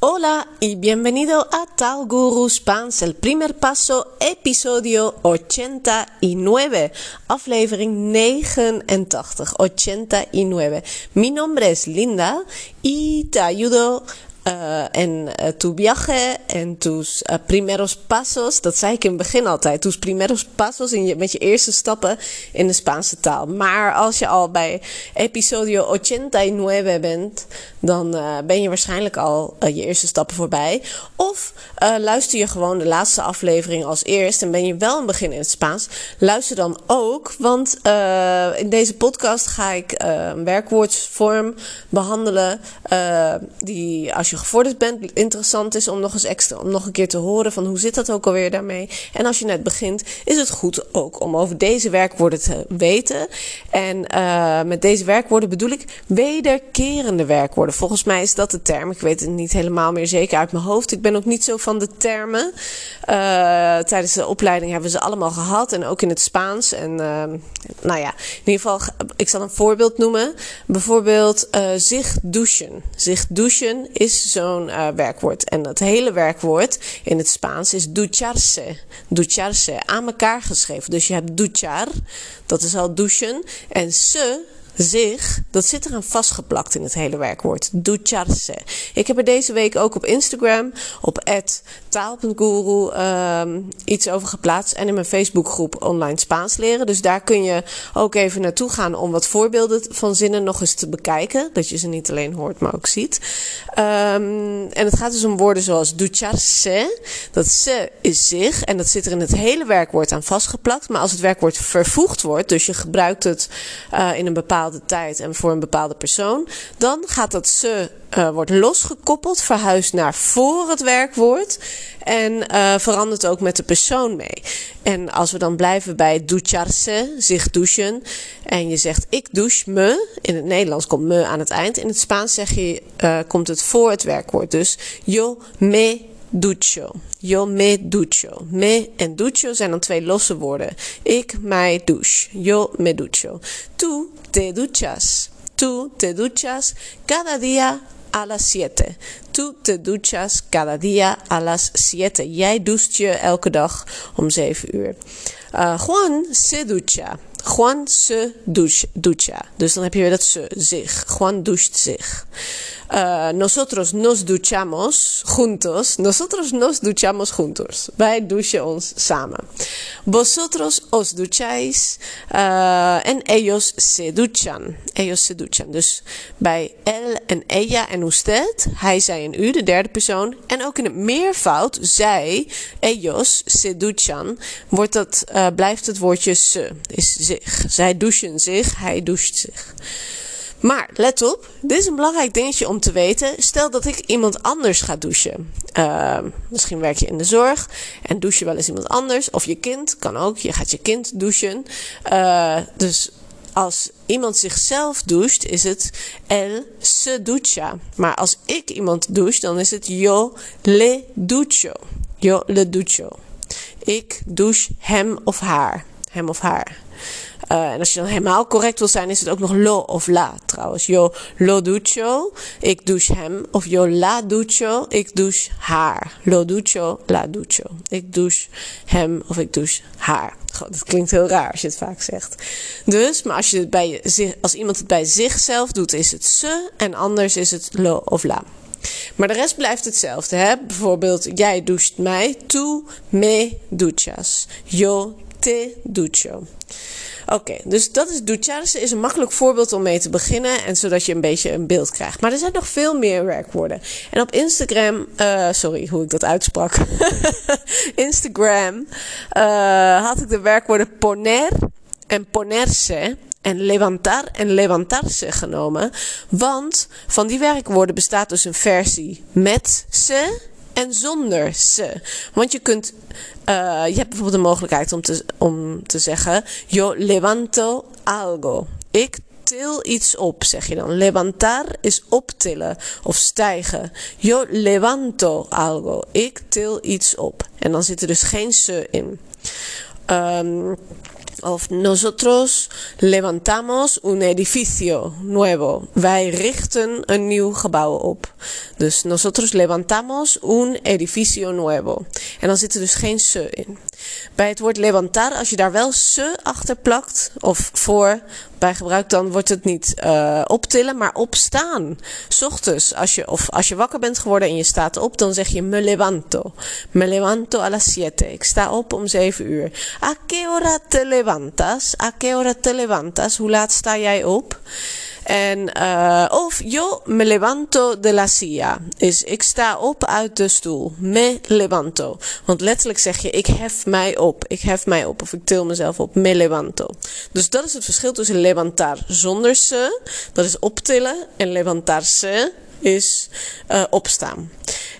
Hola y bienvenido a Tal Guru el primer paso, episodio 89, aflevering 89, 89. Mi nombre es Linda y te ayudo uh, en uh, tu viaje, en tus uh, primeros pasos. Dat zei ik in het begin altijd. Tus primeros pasos, in je, met je eerste stappen in de Spaanse taal. Maar als je al bij episodio 89 bent, dan ben je waarschijnlijk al je eerste stappen voorbij. Of luister je gewoon de laatste aflevering als eerst en ben je wel een begin in het Spaans. Luister dan ook, want in deze podcast ga ik een werkwoordsvorm behandelen die als je gevorderd bent, interessant is om nog eens extra, om nog een keer te horen van hoe zit dat ook alweer daarmee. En als je net begint, is het goed ook om over deze werkwoorden te weten. En uh, met deze werkwoorden bedoel ik wederkerende werkwoorden. Volgens mij is dat de term. Ik weet het niet helemaal meer zeker uit mijn hoofd. Ik ben ook niet zo van de termen. Uh, tijdens de opleiding hebben ze allemaal gehad en ook in het Spaans. En uh, nou ja, in ieder geval, ik zal een voorbeeld noemen. Bijvoorbeeld zich douchen. Zich douchen is zo'n uh, werkwoord. En dat hele werkwoord in het Spaans is ducharse. Ducharse, aan elkaar geschreven. Dus je hebt duchar, dat is al douchen. En se zich, dat zit eraan vastgeplakt in het hele werkwoord. Ducharse. Ik heb er deze week ook op Instagram, op taal.guru, um, iets over geplaatst. En in mijn Facebookgroep Online Spaans Leren. Dus daar kun je ook even naartoe gaan om wat voorbeelden van zinnen nog eens te bekijken. Dat je ze niet alleen hoort, maar ook ziet. Um, en het gaat dus om woorden zoals ducharse. Dat se is zich. En dat zit er in het hele werkwoord aan vastgeplakt. Maar als het werkwoord vervoegd wordt, dus je gebruikt het uh, in een bepaalde bepaalde tijd en voor een bepaalde persoon, dan gaat dat ze uh, wordt losgekoppeld, verhuist naar voor het werkwoord en uh, verandert ook met de persoon mee. En als we dan blijven bij ducharse, zich douchen, en je zegt ik douche me, in het Nederlands komt me aan het eind, in het Spaans zeg je, uh, komt het voor het werkwoord. Dus yo me ducho. Yo me ducho. Me en ducho zijn dan twee losse woorden. Ik mij douche. Yo me ducho. Tu te duchas. Tu te duchas cada día a las siete. Tu te duchas cada día a las siete. Jij doucht je elke dag om zeven uur. Uh, Juan se ducha. Juan se ducha. Dus dan heb je weer dat se, zich. Juan doucht zich. Uh, nosotros nos duchamos juntos. Nosotros nos duchamos juntos. Wij douchen ons samen. Vosotros os ducháis. Uh, en ellos se duchan. Ellos se duchan. Dus bij él en ella en usted. Hij, zij en u, de derde persoon. En ook in het meervoud, zij, ellos se duchan. Wordt dat, uh, blijft het woordje se. Is zich. Zij douchen zich. Hij doucht zich. Maar let op, dit is een belangrijk dingetje om te weten. Stel dat ik iemand anders ga douchen. Uh, misschien werk je in de zorg en douche je wel eens iemand anders. Of je kind, kan ook. Je gaat je kind douchen. Uh, dus als iemand zichzelf doucht, is het el se ducha. Maar als ik iemand douche, dan is het yo le ducho. Yo le ducho. Ik douche hem of haar. Hem of haar. Uh, en als je dan helemaal correct wil zijn, is het ook nog lo of la trouwens. Yo lo ducho, ik douche hem. Of yo la ducho, ik douche haar. Lo ducho, la ducho. Ik douche hem of ik douche haar. God, dat klinkt heel raar als je het vaak zegt. Dus, maar als, je het bij zich, als iemand het bij zichzelf doet, is het ze. En anders is het lo of la. Maar de rest blijft hetzelfde. Hè? Bijvoorbeeld, jij doucht mij. Tu me duchas. Yo te ducho. Oké, dus dat is ducharse is een makkelijk voorbeeld om mee te beginnen en zodat je een beetje een beeld krijgt. Maar er zijn nog veel meer werkwoorden. En op Instagram, uh, sorry hoe ik dat uitsprak. Instagram uh, had ik de werkwoorden poner en ponerse en levantar en levantarse genomen. Want van die werkwoorden bestaat dus een versie met se en zonder se. Want je kunt, uh, je hebt bijvoorbeeld de mogelijkheid om te, om te zeggen: Yo levanto algo. Ik til iets op, zeg je dan. Levantar is optillen of stijgen. Yo levanto algo. Ik til iets op. En dan zit er dus geen se in. Um, Of nosotros levantamos un edificio nuevo. Wij richten een nieuw gebouw op. Dus nosotros levantamos un edificio nuevo. En dan zit er dus geen se in. Bij het woord levantar, als je daar wel se achter plakt of voor bij gebruik, dan wordt het niet uh, optillen, maar opstaan. Ochtends, als je, of als je wakker bent geworden en je staat op, dan zeg je me levanto. Me levanto a las siete. Ik sta op om zeven uur. A qué hora te levantas? A qué hora te levantas? Hoe laat sta jij op? En, uh, of yo me levanto de la silla. Is ik sta op uit de stoel. Me levanto. Want letterlijk zeg je ik hef mij op. Ik hef mij op. Of ik til mezelf op. Me levanto. Dus dat is het verschil tussen levantar zonder se. Dat is optillen. En levantarse is uh, opstaan.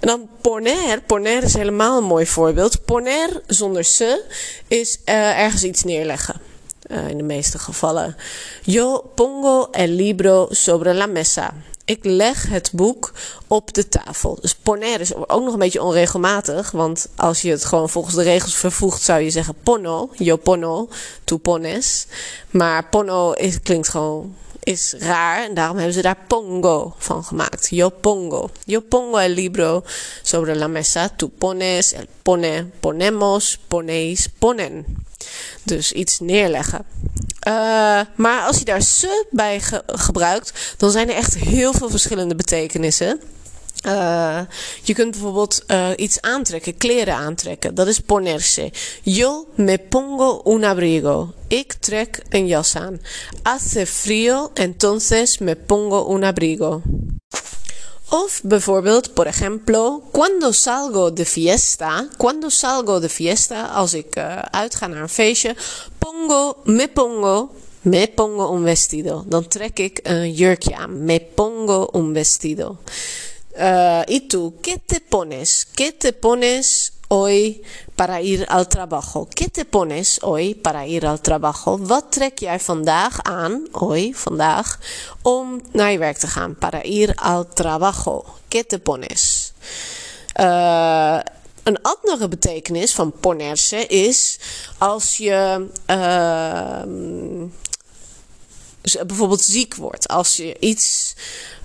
En dan poner. Poner is helemaal een mooi voorbeeld. Poner zonder se is uh, ergens iets neerleggen. Uh, in de meeste gevallen. Yo pongo el libro sobre la mesa. Ik leg het boek op de tafel. Dus poner is ook nog een beetje onregelmatig. Want als je het gewoon volgens de regels vervoegt, zou je zeggen pono. Yo pono, tu pones. Maar pono klinkt gewoon is raar en daarom hebben ze daar pongo van gemaakt. Yo pongo. Yo pongo el libro sobre la mesa. Tu pones, el pone, ponemos, ponéis, ponen. Dus iets neerleggen. Uh, maar als je daar se bij ge gebruikt, dan zijn er echt heel veel verschillende betekenissen. Uh, je kunt bijvoorbeeld uh, iets aantrekken, kleren aantrekken. Dat is ponerse. Yo me pongo un abrigo. Ik trek een jas aan. Hace frío, entonces me pongo un abrigo. Of bijvoorbeeld, por ejemplo, cuando salgo de fiesta, cuando salgo de fiesta, als ik uh, uitga naar een feestje, pongo, me pongo, me pongo un vestido. Dan trek ik een jurkje aan. Me pongo un vestido. Uh, ¿Y tú qué te pones? ¿Qué te pones hoy para ir al trabajo? ¿Qué te pones hoy para ir al trabajo? Wat trek jij vandaag aan, hoy, vandaag, om naar je werk te gaan? Para ir al trabajo. ¿Qué te pones? Uh, een andere betekenis van ponerse is als je uh, bijvoorbeeld ziek wordt. Als je iets,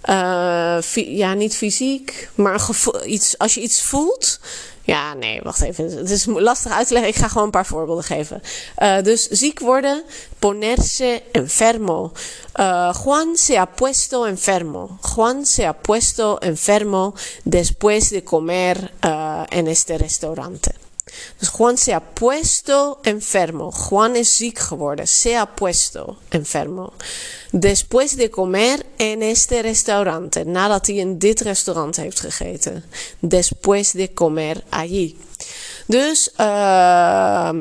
uh, ja, niet fysiek, maar iets, als je iets voelt. Ja, nee, wacht even. Het is lastig uit te leggen. Ik ga gewoon een paar voorbeelden geven. Uh, dus ziek worden, ponerse enfermo. Uh, Juan se ha puesto enfermo. Juan se ha puesto enfermo después de comer en este restaurante. Dus Juan se ha puesto enfermo. Juan is ziek geworden. Se ha puesto enfermo. Después de comer en este restaurante. Nadat hij in dit restaurant heeft gegeten. Después de comer allí. Dus, uh,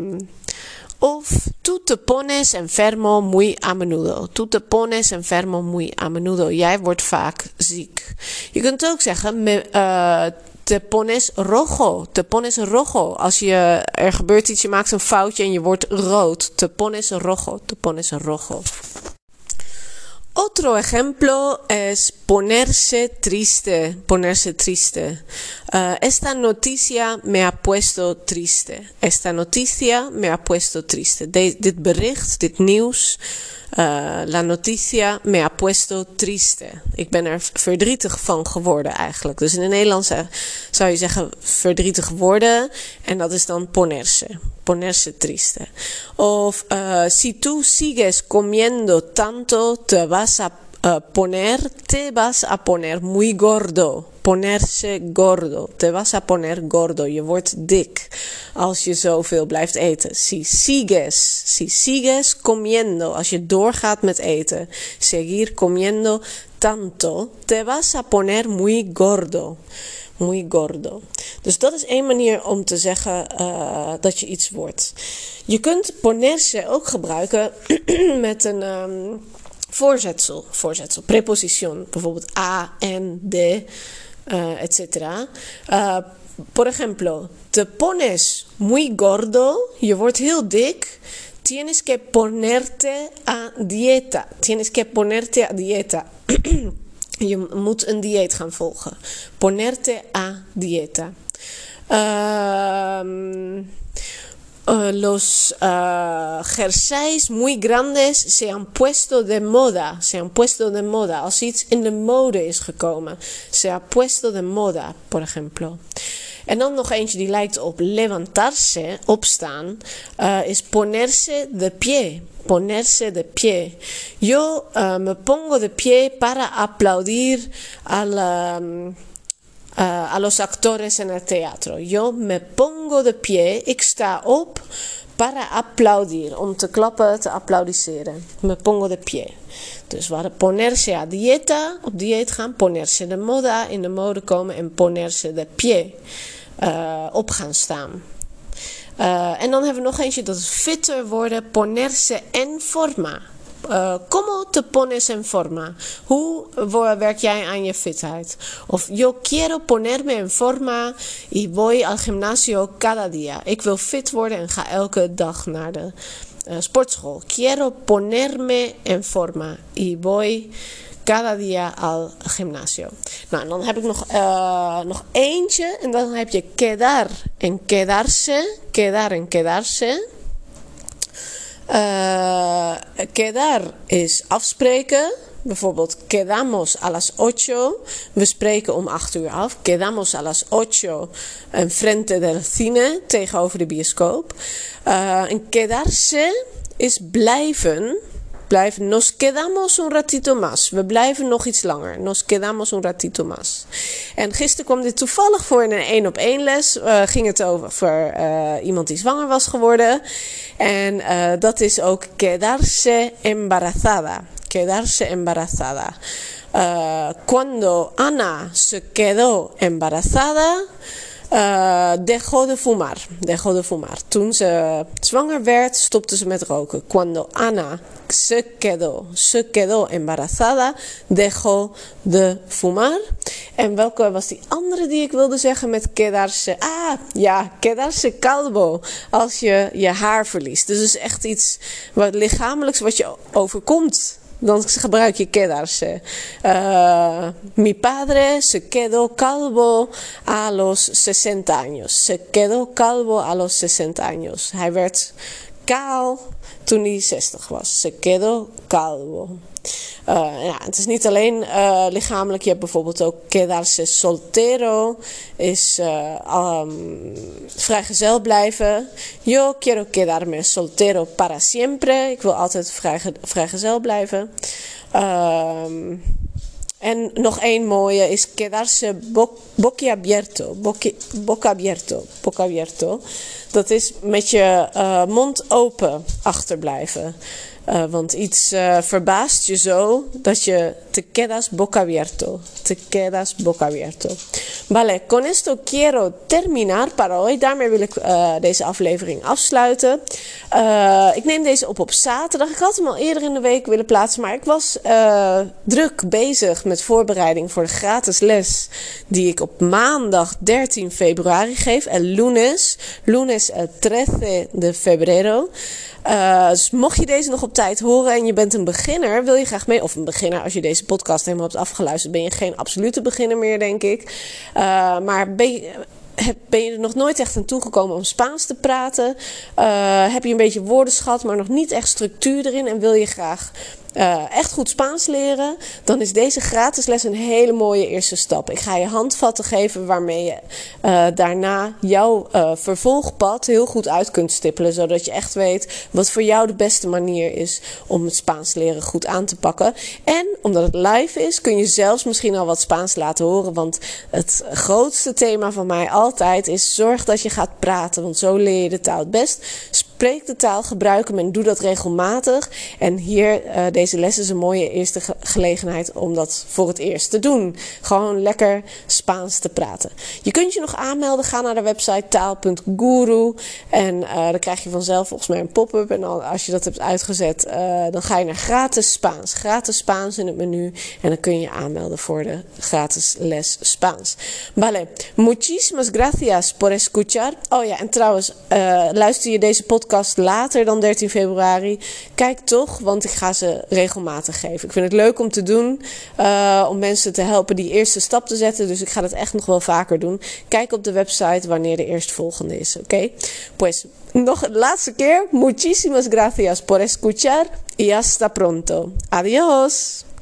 of tú te pones enfermo muy a menudo. Tú te pones enfermo muy a menudo. Jij wordt vaak ziek. Je kunt ook zeggen, me, uh, te pones rojo. Te pones rojo. Als je, er gebeurt iets, je maakt een foutje en je wordt rood. Te pones rojo. Te pones rojo. Otro ejemplo es ponerse triste, ponerse triste. Uh, esta noticia me ha puesto triste. Esta noticia me ha puesto triste. De, dit bericht, dit nieuws, uh, la noticia me ha puesto triste. Ik ben er verdrietig van geworden eigenlijk. Dus in het Nederlands zou je zeggen verdrietig worden. En dat is dan ponerse. Ponerse triste. Of uh, si tú sigues comiendo tanto, te vas a uh, poner, te vas a poner muy gordo. Ponerse gordo. Te vas a poner gordo. Je wordt dik als je zoveel blijft eten. Si sigues, si sigues comiendo. Als je doorgaat met eten. Seguir comiendo tanto. Te vas a poner muy gordo. Muy gordo. Dus dat is één manier om te zeggen uh, dat je iets wordt. Je kunt ponerse ook gebruiken met een. Um, voorzetsel, voorzetsel, preposition, bijvoorbeeld a, en, de, uh, etc. Uh, por ejemplo, te pones muy gordo, je wordt heel dik, tienes que ponerte a dieta, tienes que ponerte a dieta. je moet een dieet gaan volgen. Ponerte a dieta. Uh, Uh, los uh, jerseys muy grandes se han puesto de moda. Se han puesto de moda. Als iets in de mode is gekomen. Se ha puesto de moda, por ejemplo. En dan nog eentje die lijkt op levantarse, opstaan, uh, is ponerse de pie. Ponerse de pie. Yo uh, me pongo de pie para aplaudir al. Um, uh, a los actores en el teatro. Yo me pongo de pie, ik sta op para aplaudir, om te klappen, te applaudisseren. Me pongo de pie. Dus hadden ponerse a dieta, op dieet gaan, ponerse de moda, in de mode komen en ponerse de pie, uh, op gaan staan. Uh, en dan hebben we nog eentje, dat is fitter worden, ponerse en forma. Uh, ¿Cómo te pones en forma? Hoe werk jij aan je fitheid? Of yo quiero ponerme en forma y voy al gimnasio cada día. Ik wil fit worden en ga elke dag naar de sportschool. Quiero ponerme en forma y voy cada día al gimnasio. Nou, dan heb ik nog, uh, nog eentje. En dan heb je quedar en quedarse. Quedar en quedarse. Uh, quedar is afspreken. Bijvoorbeeld, quedamos a las ocho. We spreken om 8 uur af. Quedamos a las ocho en frente del cine, tegenover de bioscoop. En quedarse is blijven blijven. Nos quedamos un ratito más. We blijven nog iets langer. Nos quedamos un ratito más. En gisteren kwam dit toevallig voor in een één op één les. Uh, ging het over uh, iemand die zwanger was geworden. En uh, dat is ook quedarse embarazada. Quedarse embarazada. cuando Ana se quedó embarazada. Uh, dejó de fumar. Dejó de fumar. Toen ze zwanger werd, stopte ze met roken. Cuando Ana se quedó, se quedó embarazada, dejó de fumar. En welke was die andere die ik wilde zeggen met quedarse? Ah, ja, quedarse calvo. Als je je haar verliest. Dus is echt iets wat lichamelijks wat je overkomt dan gebruik je quedarse. Uh, mi padre se quedó calvo a los 60 años. Se quedó calvo a los 60 años. Hij werd kaal toen hij 60 was. Se quedó calvo. Uh, ja, het is niet alleen uh, lichamelijk. Je hebt bijvoorbeeld ook quedarse soltero. Is um, vrijgezel blijven. Yo quiero quedarme soltero para siempre. Ik wil altijd vrij, vrijgezel blijven. Um, en nog één mooie is quedarse bo boquiabierto. Boqui, boca abierto. Dat is met je mond open achterblijven. Uh, want iets uh, verbaast je zo dat je te quedas boca abierto. Te quedas boca abierto. Vale, con esto quiero terminar para hoy. Daarmee wil ik uh, deze aflevering afsluiten. ik neem deze op op zaterdag. Ik had hem al eerder in de week willen plaatsen, maar ik was druk bezig met voorbereiding voor de gratis les die ik op maandag 13 februari geef. El lunes, lunes el 13 de febrero. Uh, dus mocht je deze nog op tijd horen en je bent een beginner, wil je graag mee. Of een beginner, als je deze podcast helemaal hebt afgeluisterd, ben je geen absolute beginner meer, denk ik. Uh, maar ben je, er nog nooit echt aan toegekomen om Spaans te praten? Uh, heb je een beetje woordenschat, maar nog niet echt structuur erin en wil je graag uh, echt goed Spaans leren, dan is deze gratis les een hele mooie eerste stap. Ik ga je handvatten geven waarmee je uh, daarna jouw uh, vervolgpad heel goed uit kunt stippelen, zodat je echt weet wat voor jou de beste manier is om het Spaans leren goed aan te pakken. En omdat het live is, kun je zelfs misschien al wat Spaans laten horen, want het grootste thema van mij altijd is zorg dat je gaat praten, want zo leer je de taal het best. Spreek de taal, gebruik hem en doe dat regelmatig. En hier, uh, deze les is een mooie eerste ge gelegenheid om dat voor het eerst te doen. Gewoon lekker Spaans te praten. Je kunt je nog aanmelden. Ga naar de website taal.guru. En uh, dan krijg je vanzelf volgens mij een pop-up. En als je dat hebt uitgezet, uh, dan ga je naar gratis Spaans. Gratis Spaans in het menu. En dan kun je je aanmelden voor de gratis les Spaans. Vale, muchísimas gracias por escuchar. Oh ja, en trouwens, luister je deze podcast later dan 13 februari, kijk toch, want ik ga ze regelmatig geven. Ik vind het leuk om te doen, uh, om mensen te helpen die eerste stap te zetten. Dus ik ga dat echt nog wel vaker doen. Kijk op de website wanneer de eerstvolgende is, oké? Pues nog laatste keer, muchísimas gracias por escuchar y hasta pronto. Adiós.